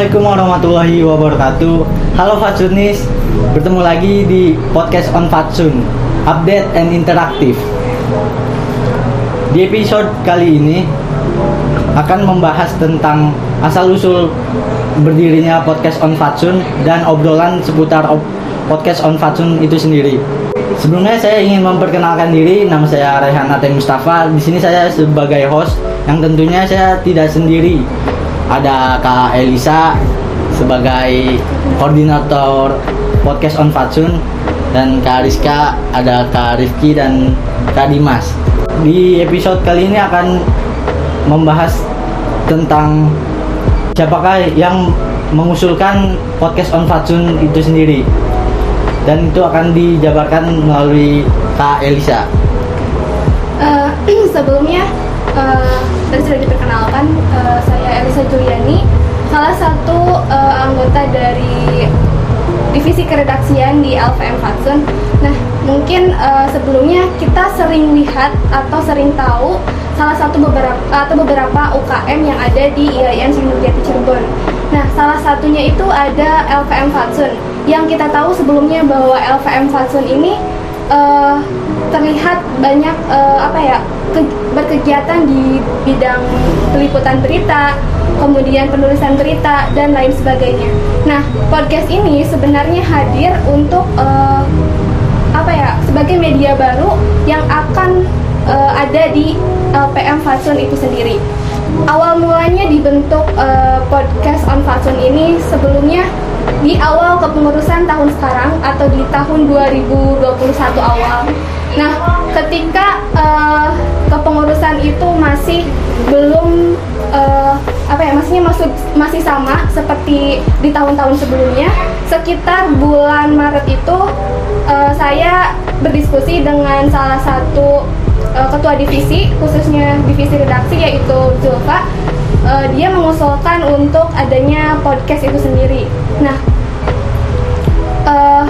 Assalamualaikum warahmatullahi wabarakatuh. Halo Fatsunis Bertemu lagi di podcast on Fatsun Update and interaktif. Di episode kali ini Akan membahas tentang Asal-usul berdirinya podcast on Fatsun Dan obrolan seputar ob podcast on Fatsun itu sendiri. Sebelumnya saya ingin memperkenalkan diri, nama saya Rehan Ate Mustafa. Di sini saya sebagai host, yang tentunya saya tidak sendiri. Ada Kak Elisa sebagai koordinator podcast on Fatsun dan Kak Rizka, ada Kak Rifki dan Kak Dimas. Di episode kali ini akan membahas tentang siapakah yang mengusulkan podcast on Fatsun itu sendiri dan itu akan dijabarkan melalui Kak Elisa. Uh, sebelumnya uh, tadi sudah diperkenalkan uh, saya Elisa Juliani, salah satu uh, anggota dari divisi keredaksian di LVM Fatsun. Nah, mungkin uh, sebelumnya kita sering lihat atau sering tahu salah satu beberapa atau beberapa UKM yang ada di IAIN Sinurjati Cirebon. Nah, salah satunya itu ada LVM Fatsun yang kita tahu sebelumnya bahwa LVM Fatsun ini uh, terlihat banyak uh, apa ya ke, berkegiatan di bidang peliputan berita, kemudian penulisan berita dan lain sebagainya. Nah, podcast ini sebenarnya hadir untuk uh, apa ya sebagai media baru yang akan uh, ada di LPM Fatsun itu sendiri. Awal mulanya dibentuk uh, podcast on Fatsun ini sebelumnya di awal kepengurusan tahun sekarang atau di tahun 2021 awal. Nah, ketika uh, kepengurusan itu masih belum uh, apa ya, maksudnya masih masih sama seperti di tahun-tahun sebelumnya. Sekitar bulan Maret itu uh, saya berdiskusi dengan salah satu uh, ketua divisi, khususnya divisi redaksi yaitu Zulfa uh, dia mengusulkan untuk adanya podcast itu sendiri. Nah, uh,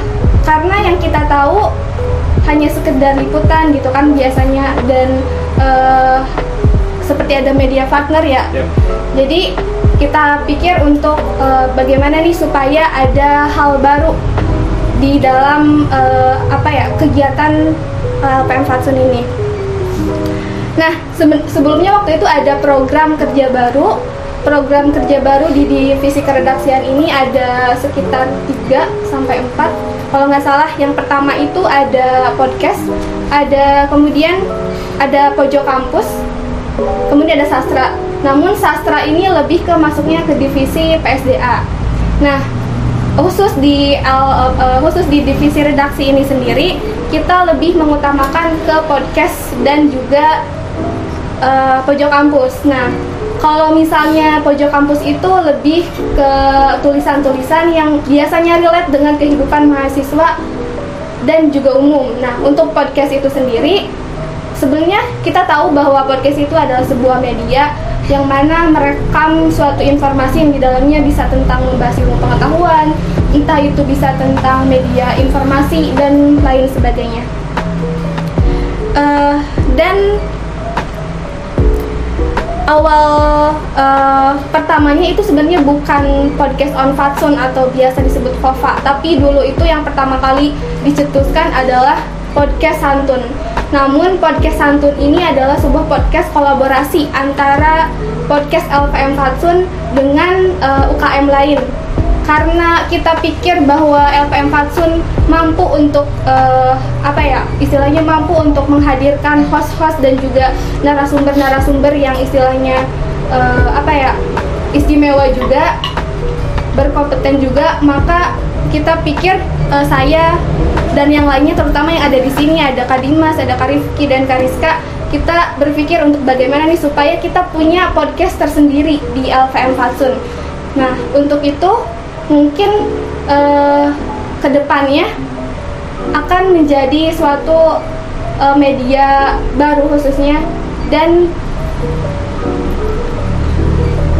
karena yang kita tahu hanya sekedar liputan gitu kan biasanya dan uh, seperti ada media partner ya. Yep. Jadi kita pikir untuk uh, bagaimana nih supaya ada hal baru di dalam uh, apa ya kegiatan uh, PM Fatsun ini. Nah, sebelumnya waktu itu ada program kerja baru. Program kerja baru di divisi keredaksian ini ada sekitar 3 sampai 4. Kalau nggak salah, yang pertama itu ada podcast, ada kemudian ada pojok kampus, kemudian ada sastra. Namun sastra ini lebih ke masuknya ke divisi PSDA. Nah, khusus di uh, khusus di divisi redaksi ini sendiri kita lebih mengutamakan ke podcast dan juga uh, pojok kampus. Nah, kalau misalnya pojok kampus itu lebih ke tulisan-tulisan yang biasanya relate dengan kehidupan mahasiswa dan juga umum. Nah, untuk podcast itu sendiri, sebenarnya kita tahu bahwa podcast itu adalah sebuah media yang mana merekam suatu informasi yang di dalamnya bisa tentang membahas ilmu pengetahuan, entah itu bisa tentang media informasi dan lain sebagainya. Uh, dan awal uh, pertamanya itu sebenarnya bukan podcast on Fatsun atau biasa disebut Kova, tapi dulu itu yang pertama kali dicetuskan adalah podcast Santun. Namun podcast Santun ini adalah sebuah podcast kolaborasi antara podcast LPM Fatsun dengan uh, eh, UKM lain. Karena kita pikir bahwa LPM Fatsun mampu untuk uh, apa ya istilahnya mampu untuk menghadirkan host-host dan juga narasumber-narasumber yang istilahnya uh, apa ya istimewa juga berkompeten juga maka kita pikir uh, saya dan yang lainnya terutama yang ada di sini ada Kadimas, ada Karifki dan Kariska kita berpikir untuk bagaimana nih supaya kita punya podcast tersendiri di LVM Fatsun. Nah, untuk itu mungkin uh, ke depannya akan menjadi suatu uh, media baru khususnya dan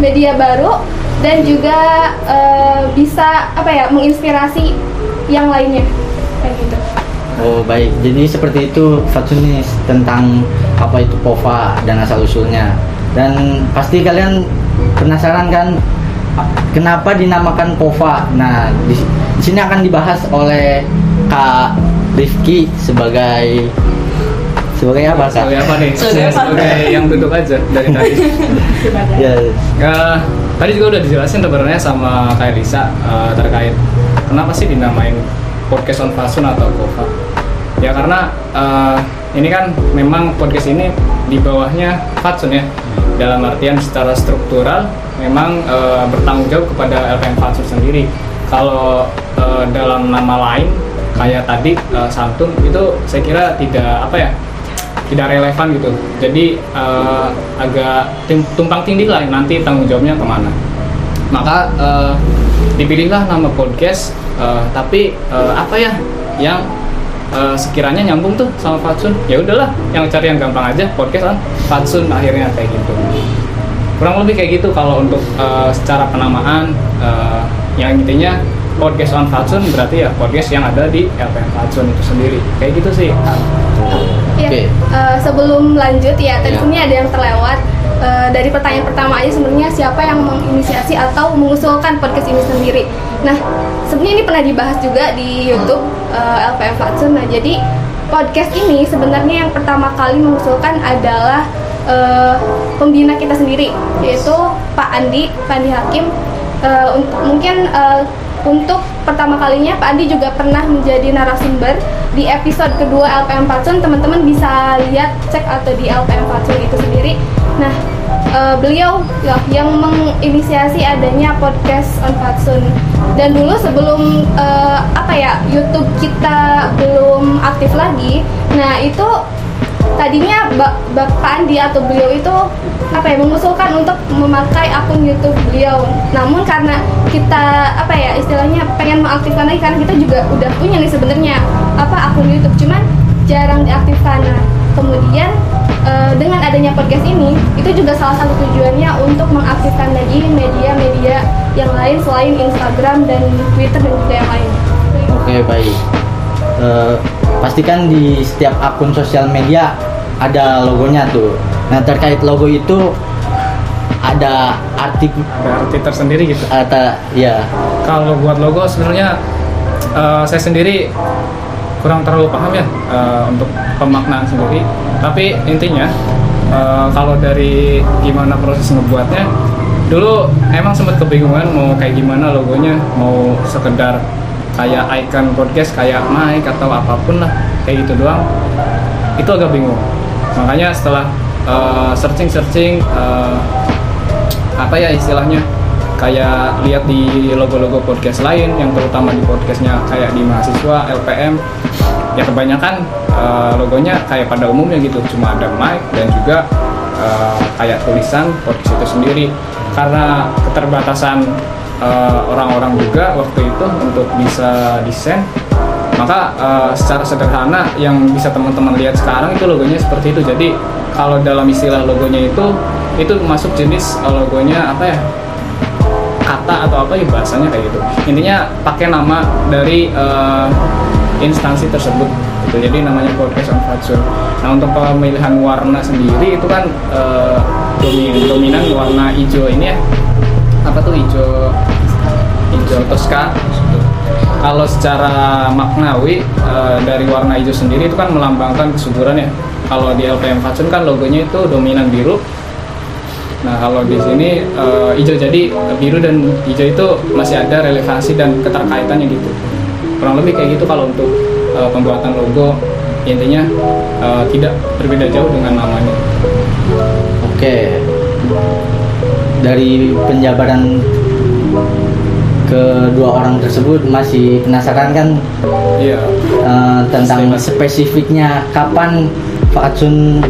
media baru dan juga uh, bisa apa ya menginspirasi yang lainnya. Oh baik, jadi seperti itu Fatsunis tentang apa itu POVA dan asal usulnya. Dan pasti kalian penasaran kan kenapa dinamakan Kova? Nah, di, di sini akan dibahas oleh Kak Rifki sebagai sebagai apa Kak? Sebagai apa nih? Sebagai apa? sebagai yang duduk aja dari tadi. Ya, Eh, tadi juga udah dijelasin sebenarnya sama Kak Elisa eh, terkait kenapa sih dinamain podcast on Fasun atau Kova. Ya karena eh, ini kan memang podcast ini di bawahnya Fatsun ya. Dalam artian secara struktural memang eh, bertanggung jawab kepada LPM Fatsun sendiri. Kalau eh, dalam nama lain kayak tadi eh, Santun itu saya kira tidak apa ya tidak relevan gitu. Jadi eh, agak tumpang tindih lah nanti tanggung jawabnya ke mana. Maka eh, dipilihlah nama podcast, eh, tapi eh, apa ya yang eh, sekiranya nyambung tuh sama Fatsun. Ya udahlah, yang cari yang gampang aja podcast kan Fatsun akhirnya kayak gitu. Kurang lebih kayak gitu kalau untuk eh, secara penamaan eh, yang intinya podcast on Fatsun berarti ya podcast yang ada di LPM Fatsun itu sendiri. Kayak gitu sih. Iya, Oke. eh, sebelum lanjut ya, tadi Ya. sini ada yang terlewat Eh, dari pertanyaan pertama aja sebenarnya siapa yang menginisiasi atau mengusulkan podcast ini sendiri. Nah, sebenarnya ini pernah dibahas juga di YouTube eh, LPM Fatsun. Nah, jadi podcast ini sebenarnya yang pertama kali mengusulkan adalah eh, pembina kita sendiri, yaitu Pak Andi, Pak Andi Hakim. Eh, un- mungkin eh, untuk pertama kalinya Pak Andi juga pernah menjadi narasumber di episode kedua LPM Fatsun. Teman-teman bisa lihat cek atau di LPM Fatsun itu sendiri. Nah, eh, beliau ya, yang menginisiasi adanya podcast on Fatsun. Dan dulu sebelum eh, apa ya YouTube kita belum aktif lagi, nah itu tadinya Ba- Bapak Andi atau beliau itu apa ya mengusulkan untuk memakai akun YouTube beliau. Namun karena kita apa ya istilahnya pengen mengaktifkan lagi karena kita juga udah punya nih sebenarnya apa akun YouTube cuman jarang diaktifkan. Nah, kemudian eh, dengan adanya podcast ini itu juga salah satu tujuannya untuk mengaktifkan lagi media-media yang lain selain Instagram dan Twitter dan juga yang lain. Oke baik. Eh, pastikan di setiap akun sosial media ada logonya tuh. Nah terkait logo itu ada arti Ada arti tersendiri gitu. ada ya Kalau buat logo sebenarnya eh, saya sendiri kurang terlalu paham ya eh, untuk pemaknaan sendiri. Tapi intinya eh, kalau dari gimana proses ngebuatnya, dulu emang sempat kebingungan mau kayak gimana logonya, mau sekedar kayak icon podcast kayak mic atau apa pun lah kayak gitu doang. Itu agak bingung. Makanya setelah searching searching apa ya istilahnya kayak lihat di logo-logo podcast lain yang terutama di podcastnya kayak di mahasiswa LPM ya kebanyakan eh, logonya kayak pada umumnya gitu. Cuma ada mic dan juga eh, kayak tulisan podcast itu sendiri. Karena keterbatasan eh, orang-orang juga waktu itu untuk bisa desain maka eh, secara sederhana yang bisa teman-teman lihat sekarang itu logonya seperti itu. Jadi kalau dalam istilah logonya itu itu masuk jenis logonya apa ya? Kata atau apa ya bahasanya kayak gitu. Intinya pakai nama dari eh, instansi tersebut gitu. jadi namanya podcast on nah untuk pemilihan warna sendiri itu kan eh, dominan, dominan warna hijau ini ya apa tuh hijau hijau gitu. kalau secara maknawi eh, dari warna hijau sendiri itu kan melambangkan kesuburan ya kalau di LPM Fatsun kan logonya itu dominan biru Nah kalau di sini eh, hijau jadi biru dan hijau itu masih ada relevansi dan keterkaitannya gitu. Kurang lebih kayak gitu kalau untuk eh, pembuatan logo intinya eh, tidak berbeda jauh dengan namanya. Oke. Dari penjabaran kedua orang tersebut masih penasaran kan Iya. eh, tentang spesifiknya kapan Fatsun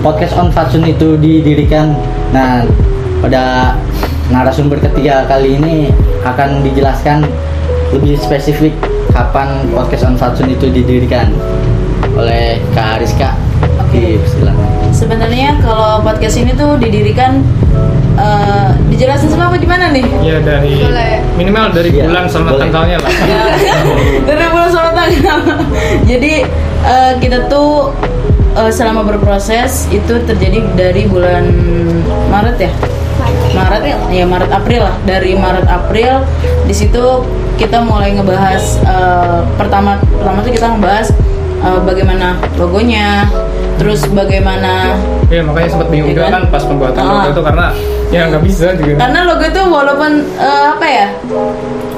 podcast on Fatsun itu didirikan. Nah, pada narasumber ketiga kali ini akan dijelaskan lebih spesifik kapan podcast on Fatsun itu didirikan oleh Kak Ariska. Oke, silakan. Sebenarnya kalau podcast ini tuh didirikan eh, dijelasin semua apa gimana nih? Iya dari Boleh. minimal dari Iya, bulan sama boleh. tanggalnya lah. Ya, dari bulan sama tanggal. Jadi eh, kita tuh eh, selama berproses itu terjadi dari bulan Maret ya. Maret ya, ya Maret April lah. Dari Maret April di situ kita mulai ngebahas eh, pertama pertama tuh kita ngebahas eh, bagaimana logonya, terus bagaimana Iya makanya sempat bingung Iya juga kan? kan pas pembuatan Ah. logo itu karena ya nggak bisa juga. karena logo itu walaupun eh, apa ya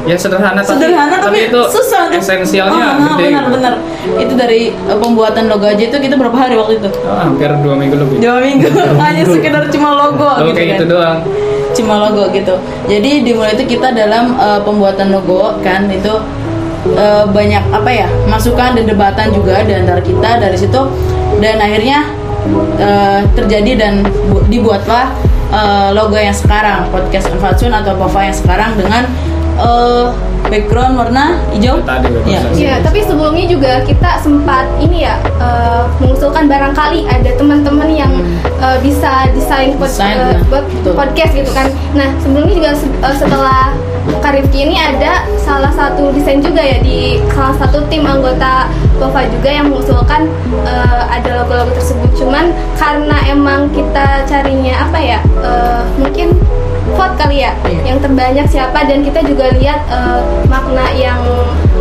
Ya sederhana tapi, sederhana tapi, itu susah esensialnya Ah, ah, gede. benar gitu. benar itu dari eh, pembuatan logo aja itu kita berapa hari waktu itu Oh, hampir dua minggu lebih. dua minggu hanya sekedar cuma logo Logo gitu kayak kan gitu doang. Cuma logo gitu. Jadi dimulai itu kita dalam eh, pembuatan logo kan itu eh, banyak apa ya masukan dan debatan juga di antara kita. Dari situ dan akhirnya eh, terjadi dan bu- dibuatlah eh, logo yang sekarang podcast Enfatsun atau Pova yang sekarang dengan eh, background warna hijau Tadi. Iya. Iya, tapi sebelumnya juga kita sempat ini ya eh, mengusulkan barangkali ada teman-teman yang eh, bisa desain, pod- Desain, eh, nah, buat podcast gitu kan. Nah sebelumnya juga se- eh, setelah Karifki ini ada salah satu desain juga ya di salah satu tim anggota Bova juga yang mengusulkan eh, ada logo-logo tersebut. Cuman karena emang kita carinya apa ya eh, mungkin vote kali ya Iya. yang terbanyak siapa dan kita juga lihat eh, makna yang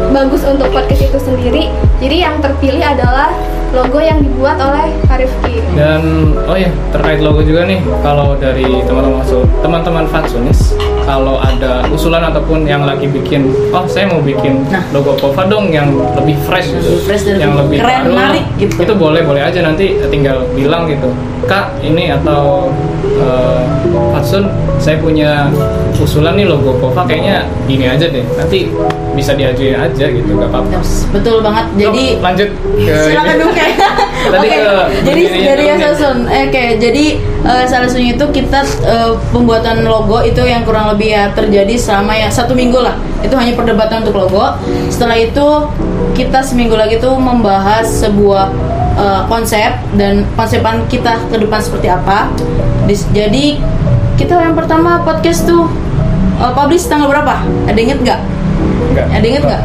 bagus untuk podcast itu sendiri jadi yang terpilih adalah logo yang dibuat oleh Karifki Dan oh ya terkait logo juga nih kalau dari teman-teman Fatsun- teman-teman Fatsunis kalau ada usulan ataupun yang lagi bikin oh saya mau bikin Nah. logo Pova dong yang lebih fresh gitu Lebih fresh dan yang lebih lebih keren, baru menarik gitu. itu boleh boleh aja nanti tinggal bilang gitu kak ini atau eh, Fatsun saya punya usulan nih logo Pova kayaknya gini aja deh. Nanti bisa diajuin aja gitu gak apa-apa. Betul banget. Jadi Yuk, lanjut ke silakan dulu kayak Tadi Oke, ke jadi dari. Asasun eh, oke jadi eh, salah satunya itu kita eh, pembuatan logo itu yang kurang lebih ya terjadi selama ya satu minggu lah. Itu hanya perdebatan untuk logo. Setelah itu kita seminggu lagi tuh membahas sebuah eh, konsep dan konsepan kita ke depan seperti apa. Dis- jadi kita yang pertama podcast tuh eh, publish tanggal berapa? Ada inget nggak? Enggak. ada inget nggak?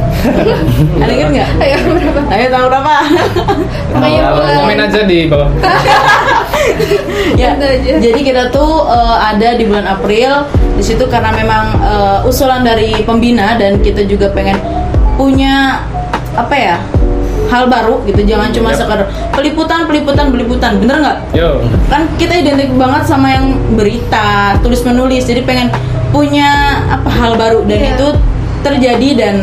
Ada inget nggak? Ayo berapa? Ayo tanggal berapa? Bulan- komen aja di bawah. Ya jadi kita tuh eh, ada di bulan April. Di situ karena memang eh, usulan dari pembina dan kita juga pengen punya apa ya hal baru gitu jangan cuma Yap. sekedar peliputan peliputan peliputan. Bener nggak? Yo. Kan kita identik banget sama yang berita tulis menulis. Jadi pengen punya apa hal baru. Dan Iya. itu terjadi dan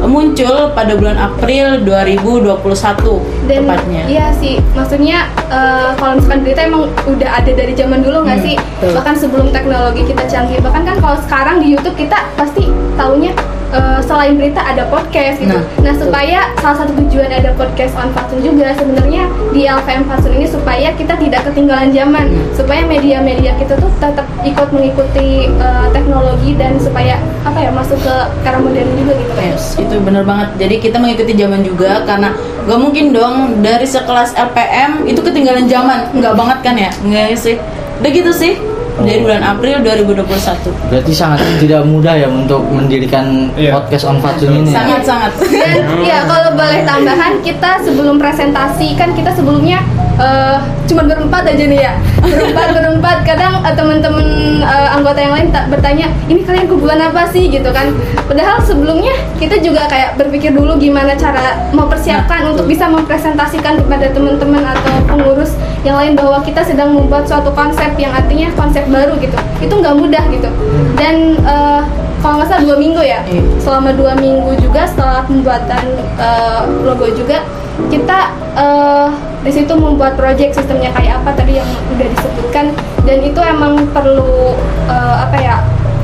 muncul pada bulan April 2021 dan tepatnya. iya sih maksudnya eh, kalau misalkan berita emang udah ada dari zaman dulu nggak Hmm, sih? betul. bahkan sebelum teknologi kita canggih. Bahkan kan kalau sekarang di YouTube kita pasti taunya eh, selain berita ada podcast gitu Nah, nah, betul. supaya salah satu tujuan ada podcast on Fatsun juga sebenarnya di LVM Fatsun ini supaya kita tidak ketinggalan zaman Hmm. supaya media-media kita tuh tetap ikut mengikuti eh, teknologi dan supaya apa ya masuk ke era modern juga gitu kan Yes, itu bener banget. Jadi kita mengikuti zaman juga karena gak mungkin dong dari sekelas LPM itu ketinggalan zaman. Nggak banget kan ya? Nggak sih. Udah gitu sih. Dari bulan April 2021. Berarti sangat tidak mudah ya untuk mendirikan Iya. podcast on Fatsun ini. ya? Sangat-sangat. Dan ya kalau boleh tambahan kita sebelum presentasi kan kita sebelumnya eh, cuma berempat aja nih ya. Berempat berempat. Kadang eh, teman-teman eh, anggota yang lain tak bertanya ini kalian kumpulan apa sih? gitu kan. Padahal sebelumnya kita juga kayak berpikir dulu gimana cara mempersiapkan untuk bisa mempresentasikan kepada teman-teman atau pengurus yang lain bahwa kita sedang membuat suatu konsep yang artinya konsep baru gitu. Itu nggak mudah gitu. Dan eh, kalau nggak salah dua minggu ya. Iya. selama dua minggu juga setelah pembuatan eh, logo juga kita eh, di situ membuat project sistemnya kayak apa tadi yang udah disebutkan dan itu emang perlu eh, apa ya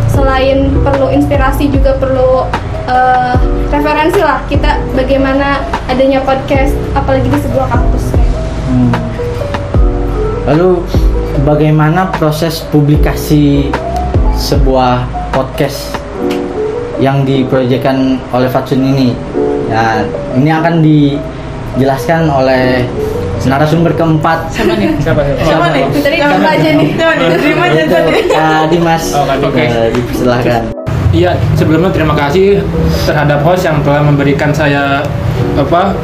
selain perlu inspirasi juga perlu eh, referensi lah kita bagaimana adanya podcast apalagi di sebuah kampus. Hmm. Lalu bagaimana proses publikasi sebuah podcast yang diproyekkan oleh Fatsun ini? Ya, ini akan dijelaskan oleh narasumber keempat. Siapa nih? siapa siapa Siapa nih? Tadi apa aja nih? Siapa nih? Terima aja tadi. Dimas. Oh. Eh, dipersilahkan. Iya, sebelumnya terima kasih terhadap host yang telah memberikan saya apa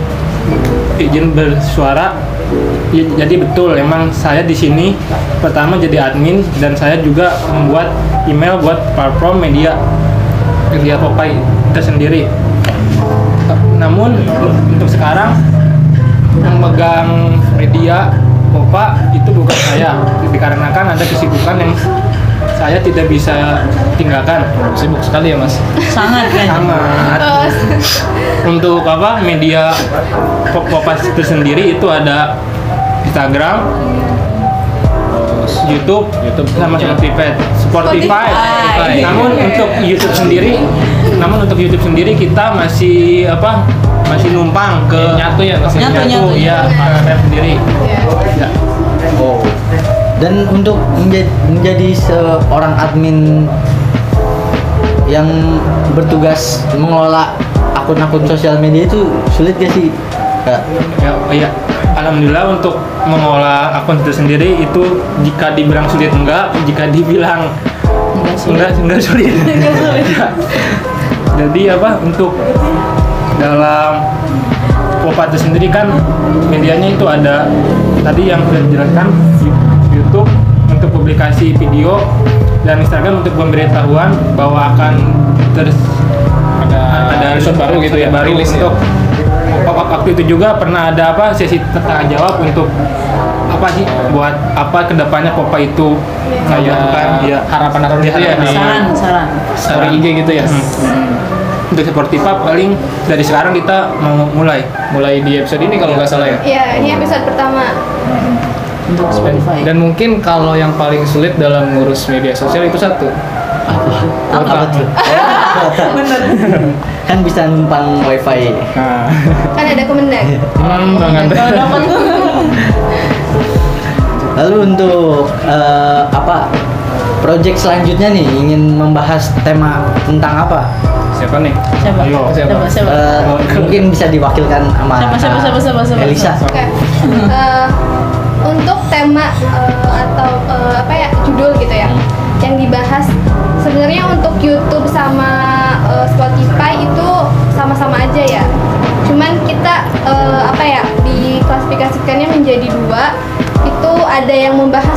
izin bersuara Ya, jadi betul, emang saya di sini pertama jadi admin dan saya juga membuat email buat platform media media Popeye kita sendiri. Namun untuk sekarang yang megang media Popa itu bukan saya, dikarenakan ada kesibukan yang saya tidak bisa tinggalkan. Sibuk sekali ya mas. Sangat kan. Sangat. Untuk apa media Pop- Popa itu sendiri itu ada Instagram, YouTube, YouTube sama. Spotify. Spotify. Spotify. Namun untuk YouTube sendiri, namun untuk YouTube sendiri kita masih apa? Masih numpang ke Nyatu ya, masih Nyatu, nyatu, nyatu. ya saya sendiri. Iya. Ya. Oh. Dan untuk menjadi, menjadi seorang admin yang bertugas mengelola akun-akun sosial media itu sulit gak sih? Kak? Ya, ya. Alhamdulillah untuk mengolah akun itu sendiri itu jika dibilang sulit enggak, jika dibilang Enggak sih. enggak enggak sulit. Ya. Jadi apa untuk dalam Popa itu sendiri kan medianya itu ada. Tadi yang sudah dijelaskan YouTube untuk publikasi video dan Instagram untuk pemberitahuan bahwa akan terus ada ada episode baru gitu ya, baru rilis ya. untuk wak- waktu itu juga pernah ada apa sesi tanya jawab untuk apa sih buat apa ke depannya Popa itu? Kayak ya harapan-harapan gitu ya di Saran, saran. story IG gitu ya. Untuk seperti apa paling dari sekarang kita mau mulai Mulai di episode ini kalau nggak salah ya. Iya, ini episode pertama. Untuk Spotify. Dan mungkin kalau yang paling sulit dalam ngurus media sosial itu satu. Apa tuh? kan bisa numpang wifi. Nah, Kan ada Kemendag. hmm, banget. Kalau dapat tuh. Lalu untuk eh, apa? Project selanjutnya nih ingin membahas tema tentang apa? Siapa nih? Siapa? Ayo. Siapa? Siapa? Eh, mungkin bisa diwakilkan sama Siapa, siapa, siapa, siapa, siapa? Elisa. Oke. Eh, untuk tema eh, atau eh, apa ya judul gitu ya yang dibahas sebenarnya untuk YouTube sama eh, Spotify itu sama-sama aja ya. Cuman kita eh, apa ya diklasifikasikannya menjadi dua. Itu ada yang membahas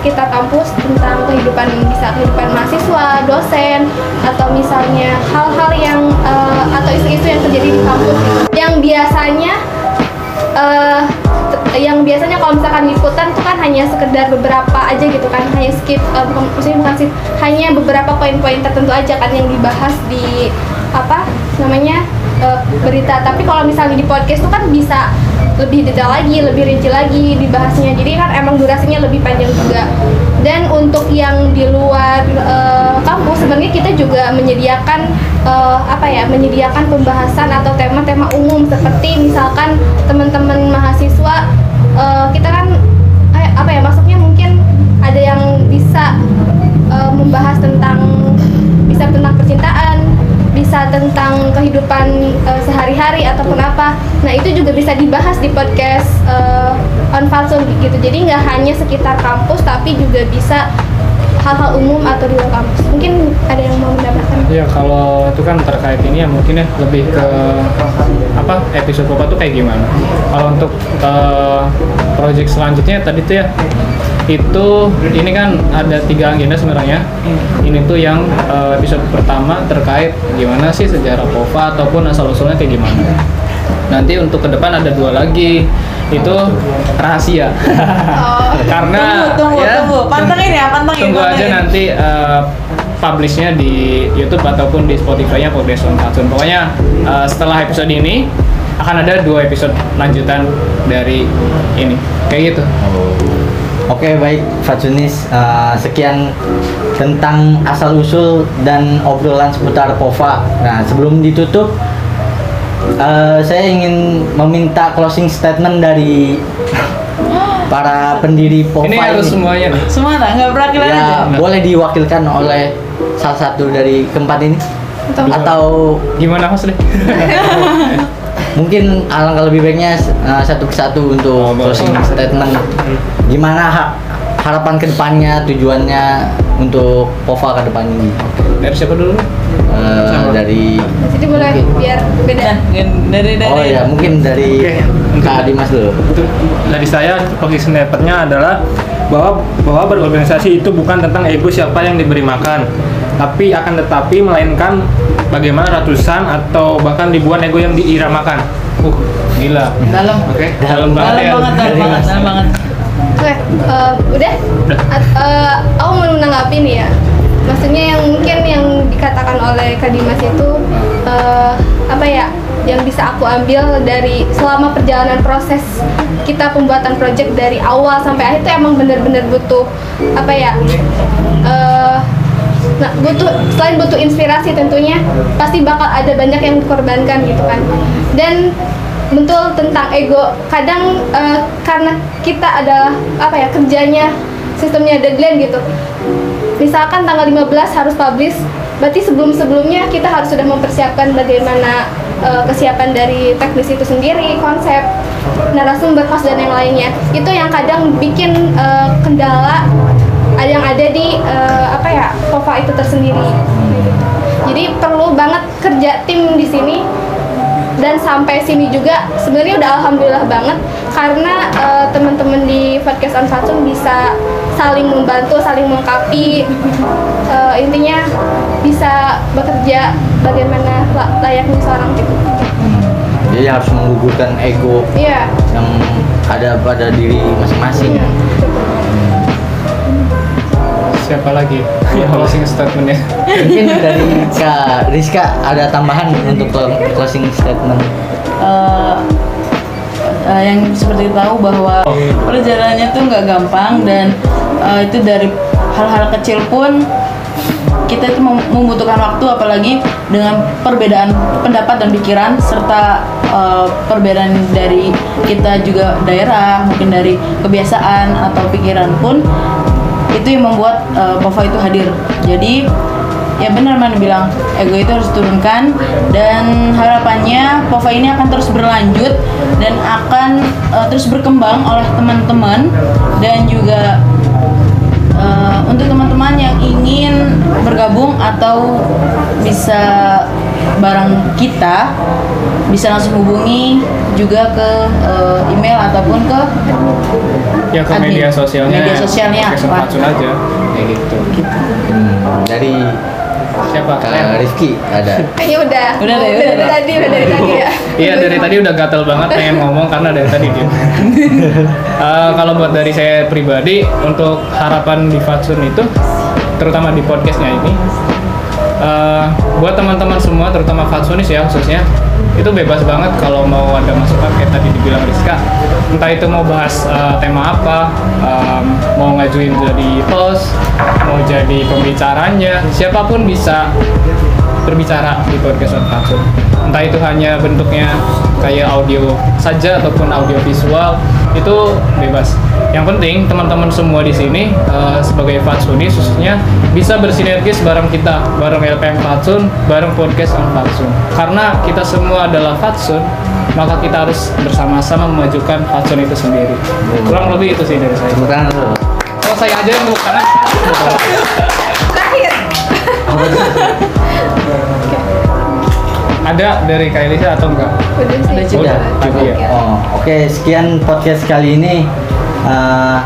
kita kampus tentang kehidupan bisa kehidupan mahasiswa, dosen, atau misalnya hal-hal yang eh, atau isu-isu yang terjadi di kampus. Yang biasanya t- yang biasanya kalau misalkan liputan tuh kan hanya sekedar beberapa aja gitu kan hanya skip eh, bukan maksudnya bukan hanya beberapa poin-poin tertentu aja kan yang dibahas di apa namanya eh, berita. Tapi kalau misalnya di podcast tuh kan bisa lebih detail lagi lebih rinci lagi dibahasnya. Jadi kan emang durasinya lebih panjang juga. Dan untuk yang di luar eh, kampus sebenarnya kita juga menyediakan eh, apa ya menyediakan pembahasan atau tema-tema umum. Seperti misalkan teman-teman mahasiswa eh, kita kan eh, apa ya maksudnya mungkin ada yang bisa eh, membahas tentang bisa tentang percintaan bisa tentang kehidupan eh, sehari-hari ataupun apa. Nah itu juga bisa dibahas di podcast eh, on Falsun gitu. Jadi nggak hanya sekitar kampus tapi juga bisa hal-hal umum atau di luar kampus. Mungkin ada yang mau mendapatkan Ya kalau itu kan terkait ini ya mungkin ya lebih ke apa episode Popa tuh kayak gimana. Kalau untuk eh, project selanjutnya tadi tuh ya itu ini kan ada tiga agenda sebenarnya. Ini tuh yang eh, episode pertama terkait gimana sih sejarah Popa ataupun asal usulnya kayak gimana. Nanti untuk ke depan ada dua lagi itu rahasia. oh Karena Tunggu, tunggu, ya, tunggu. Pantengin ya, pantengin, Tunggu aja pantengin. nanti eh, publishnya di YouTube ataupun di Spotify-nya Podcast on Fatsun. Pokoknya eh, setelah episode ini akan ada dua episode lanjutan dari ini. Kayak gitu. Oke baik Fatsunis Eh, sekian tentang asal usul dan obrolan seputar POVA. Nah sebelum ditutup eh, saya ingin meminta closing statement dari para pendiri POVA ini harus ini. semuanya nih. Semua tak? Nggak perwakilan Ya aja? boleh diwakilkan oleh salah satu dari keempat ini Atau- atau Gimana Mas deh? mungkin alangkah lebih baiknya eh, satu persatu untuk Oh, closing statement gimana hak harapan ke depannya, tujuannya untuk Pova ke depan ini. Dari siapa dulu? Eh, Sama. dari Jadi boleh biar beda. Dan dari dari Oh ya, mungkin dari untuk- Kak Dimas dulu. Untuk dari saya posisi dapatnya adalah bahwa bahwa berorganisasi itu bukan tentang ego siapa yang diberi makan, tapi akan tetapi melainkan bagaimana ratusan atau bahkan ribuan ego yang diiramakan. Uh, gila. dalam Oke. Dalam dalam banget ya. banget dalam banget Mas. dalam banget Oke, eh, udah? Udah. At- eh, aku mau menanggapi nih ya. Maksudnya yang mungkin yang dikatakan oleh Kak Dimas itu eh, apa ya? Yang bisa aku ambil dari selama perjalanan proses kita pembuatan project dari awal sampai akhir itu emang bener-bener butuh apa ya? eh, Nah, butuh selain butuh inspirasi tentunya pasti bakal ada banyak yang dikorbankan gitu kan. Dan betul tentang ego. Kadang eh, karena kita adalah apa ya kerjanya sistemnya deadline gitu. Misalkan tanggal 15 harus publish, berarti sebelum-sebelumnya kita harus sudah mempersiapkan bagaimana eh, kesiapan dari teknis itu sendiri, konsep, narasumber, host dan yang lainnya. Itu yang kadang bikin eh, kendala yang ada di eh, apa ya Pova itu tersendiri. Jadi perlu banget kerja tim di sini dan sampai sini juga sebenarnya udah alhamdulillah banget karena eh, teman-teman di podcast on Fatsun bisa saling membantu, saling melengkapi. Eh, intinya bisa bekerja bagaimana la- layaknya seorang tim. Jadi harus menggugurkan ego Iya. yang ada pada diri masing-masing. Siapa lagi? Ya, closing statementnya. Mungkin dari Kak Rizka ada tambahan untuk clo- closing statement. Eh, eh, yang seperti tahu bahwa perjalanannya tuh nggak gampang dan eh, itu dari hal-hal kecil pun kita itu mem- membutuhkan waktu apalagi dengan perbedaan pendapat dan pikiran serta eh, perbedaan dari kita juga daerah mungkin dari kebiasaan atau pikiran pun itu yang membuat eh, Pova itu hadir. Jadi ya benar man bilang ego itu harus turunkan dan harapannya Pova ini akan terus berlanjut dan akan eh, terus berkembang oleh teman-teman dan juga eh, untuk teman-teman yang ingin bergabung atau bisa bareng kita bisa langsung hubungi juga ke eh, email ataupun ke Ya ke Admin. media sosialnya. Media sosialnya. Fatsun aja. Kayak gitu. Hmm, dari Siapa? Kak Rizky ada. Kayaknya udah. Udah deh, udah dari tadi, udah dari tadi ya. Iya dari tadi udah gatel banget pengen ngomong karena dari tadi dia. Eh, kalau buat dari saya pribadi untuk harapan di Fatsun itu terutama di podcastnya ini eh, buat teman-teman semua terutama Fatsunis ya khususnya itu bebas banget kalau mau ada masukan kayak tadi dibilang Rizka. Entah itu mau bahas eh, tema apa em, mau ngajuin jadi host mau jadi pembicaranya siapa pun bisa berbicara di podcast on Fatsun. Entah itu hanya bentuknya kayak audio saja ataupun audio visual itu bebas. Yang penting teman-teman semua di sini eh, sebagai Fatsunis khususnya bisa bersinergis bareng kita, bareng LPM Fatsun, bareng podcast on Fatsun. Karena kita semua adalah Fatsun, maka kita harus bersama-sama memajukan Fatsun itu sendiri. Kurang lebih itu sih dari saya. Kalau saya aja yang tepuk tangan. Terakhir. Ada dari Kak Elisa atau enggak? Udah sih. Udah cukup. ya. Oh, oke sekian podcast kali ini. Eh,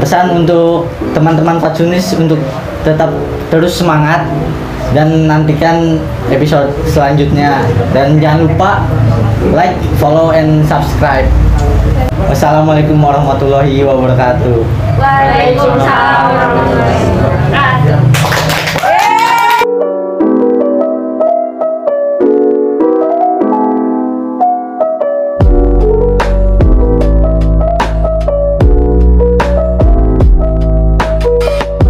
pesan untuk teman-teman Fatsunis untuk tetap terus semangat dan nantikan episode selanjutnya dan jangan lupa like, follow, and subscribe. Wassalamualaikum warahmatullahi wabarakatuh. Waalaikumsalam warahmatullahi wabarakatuh.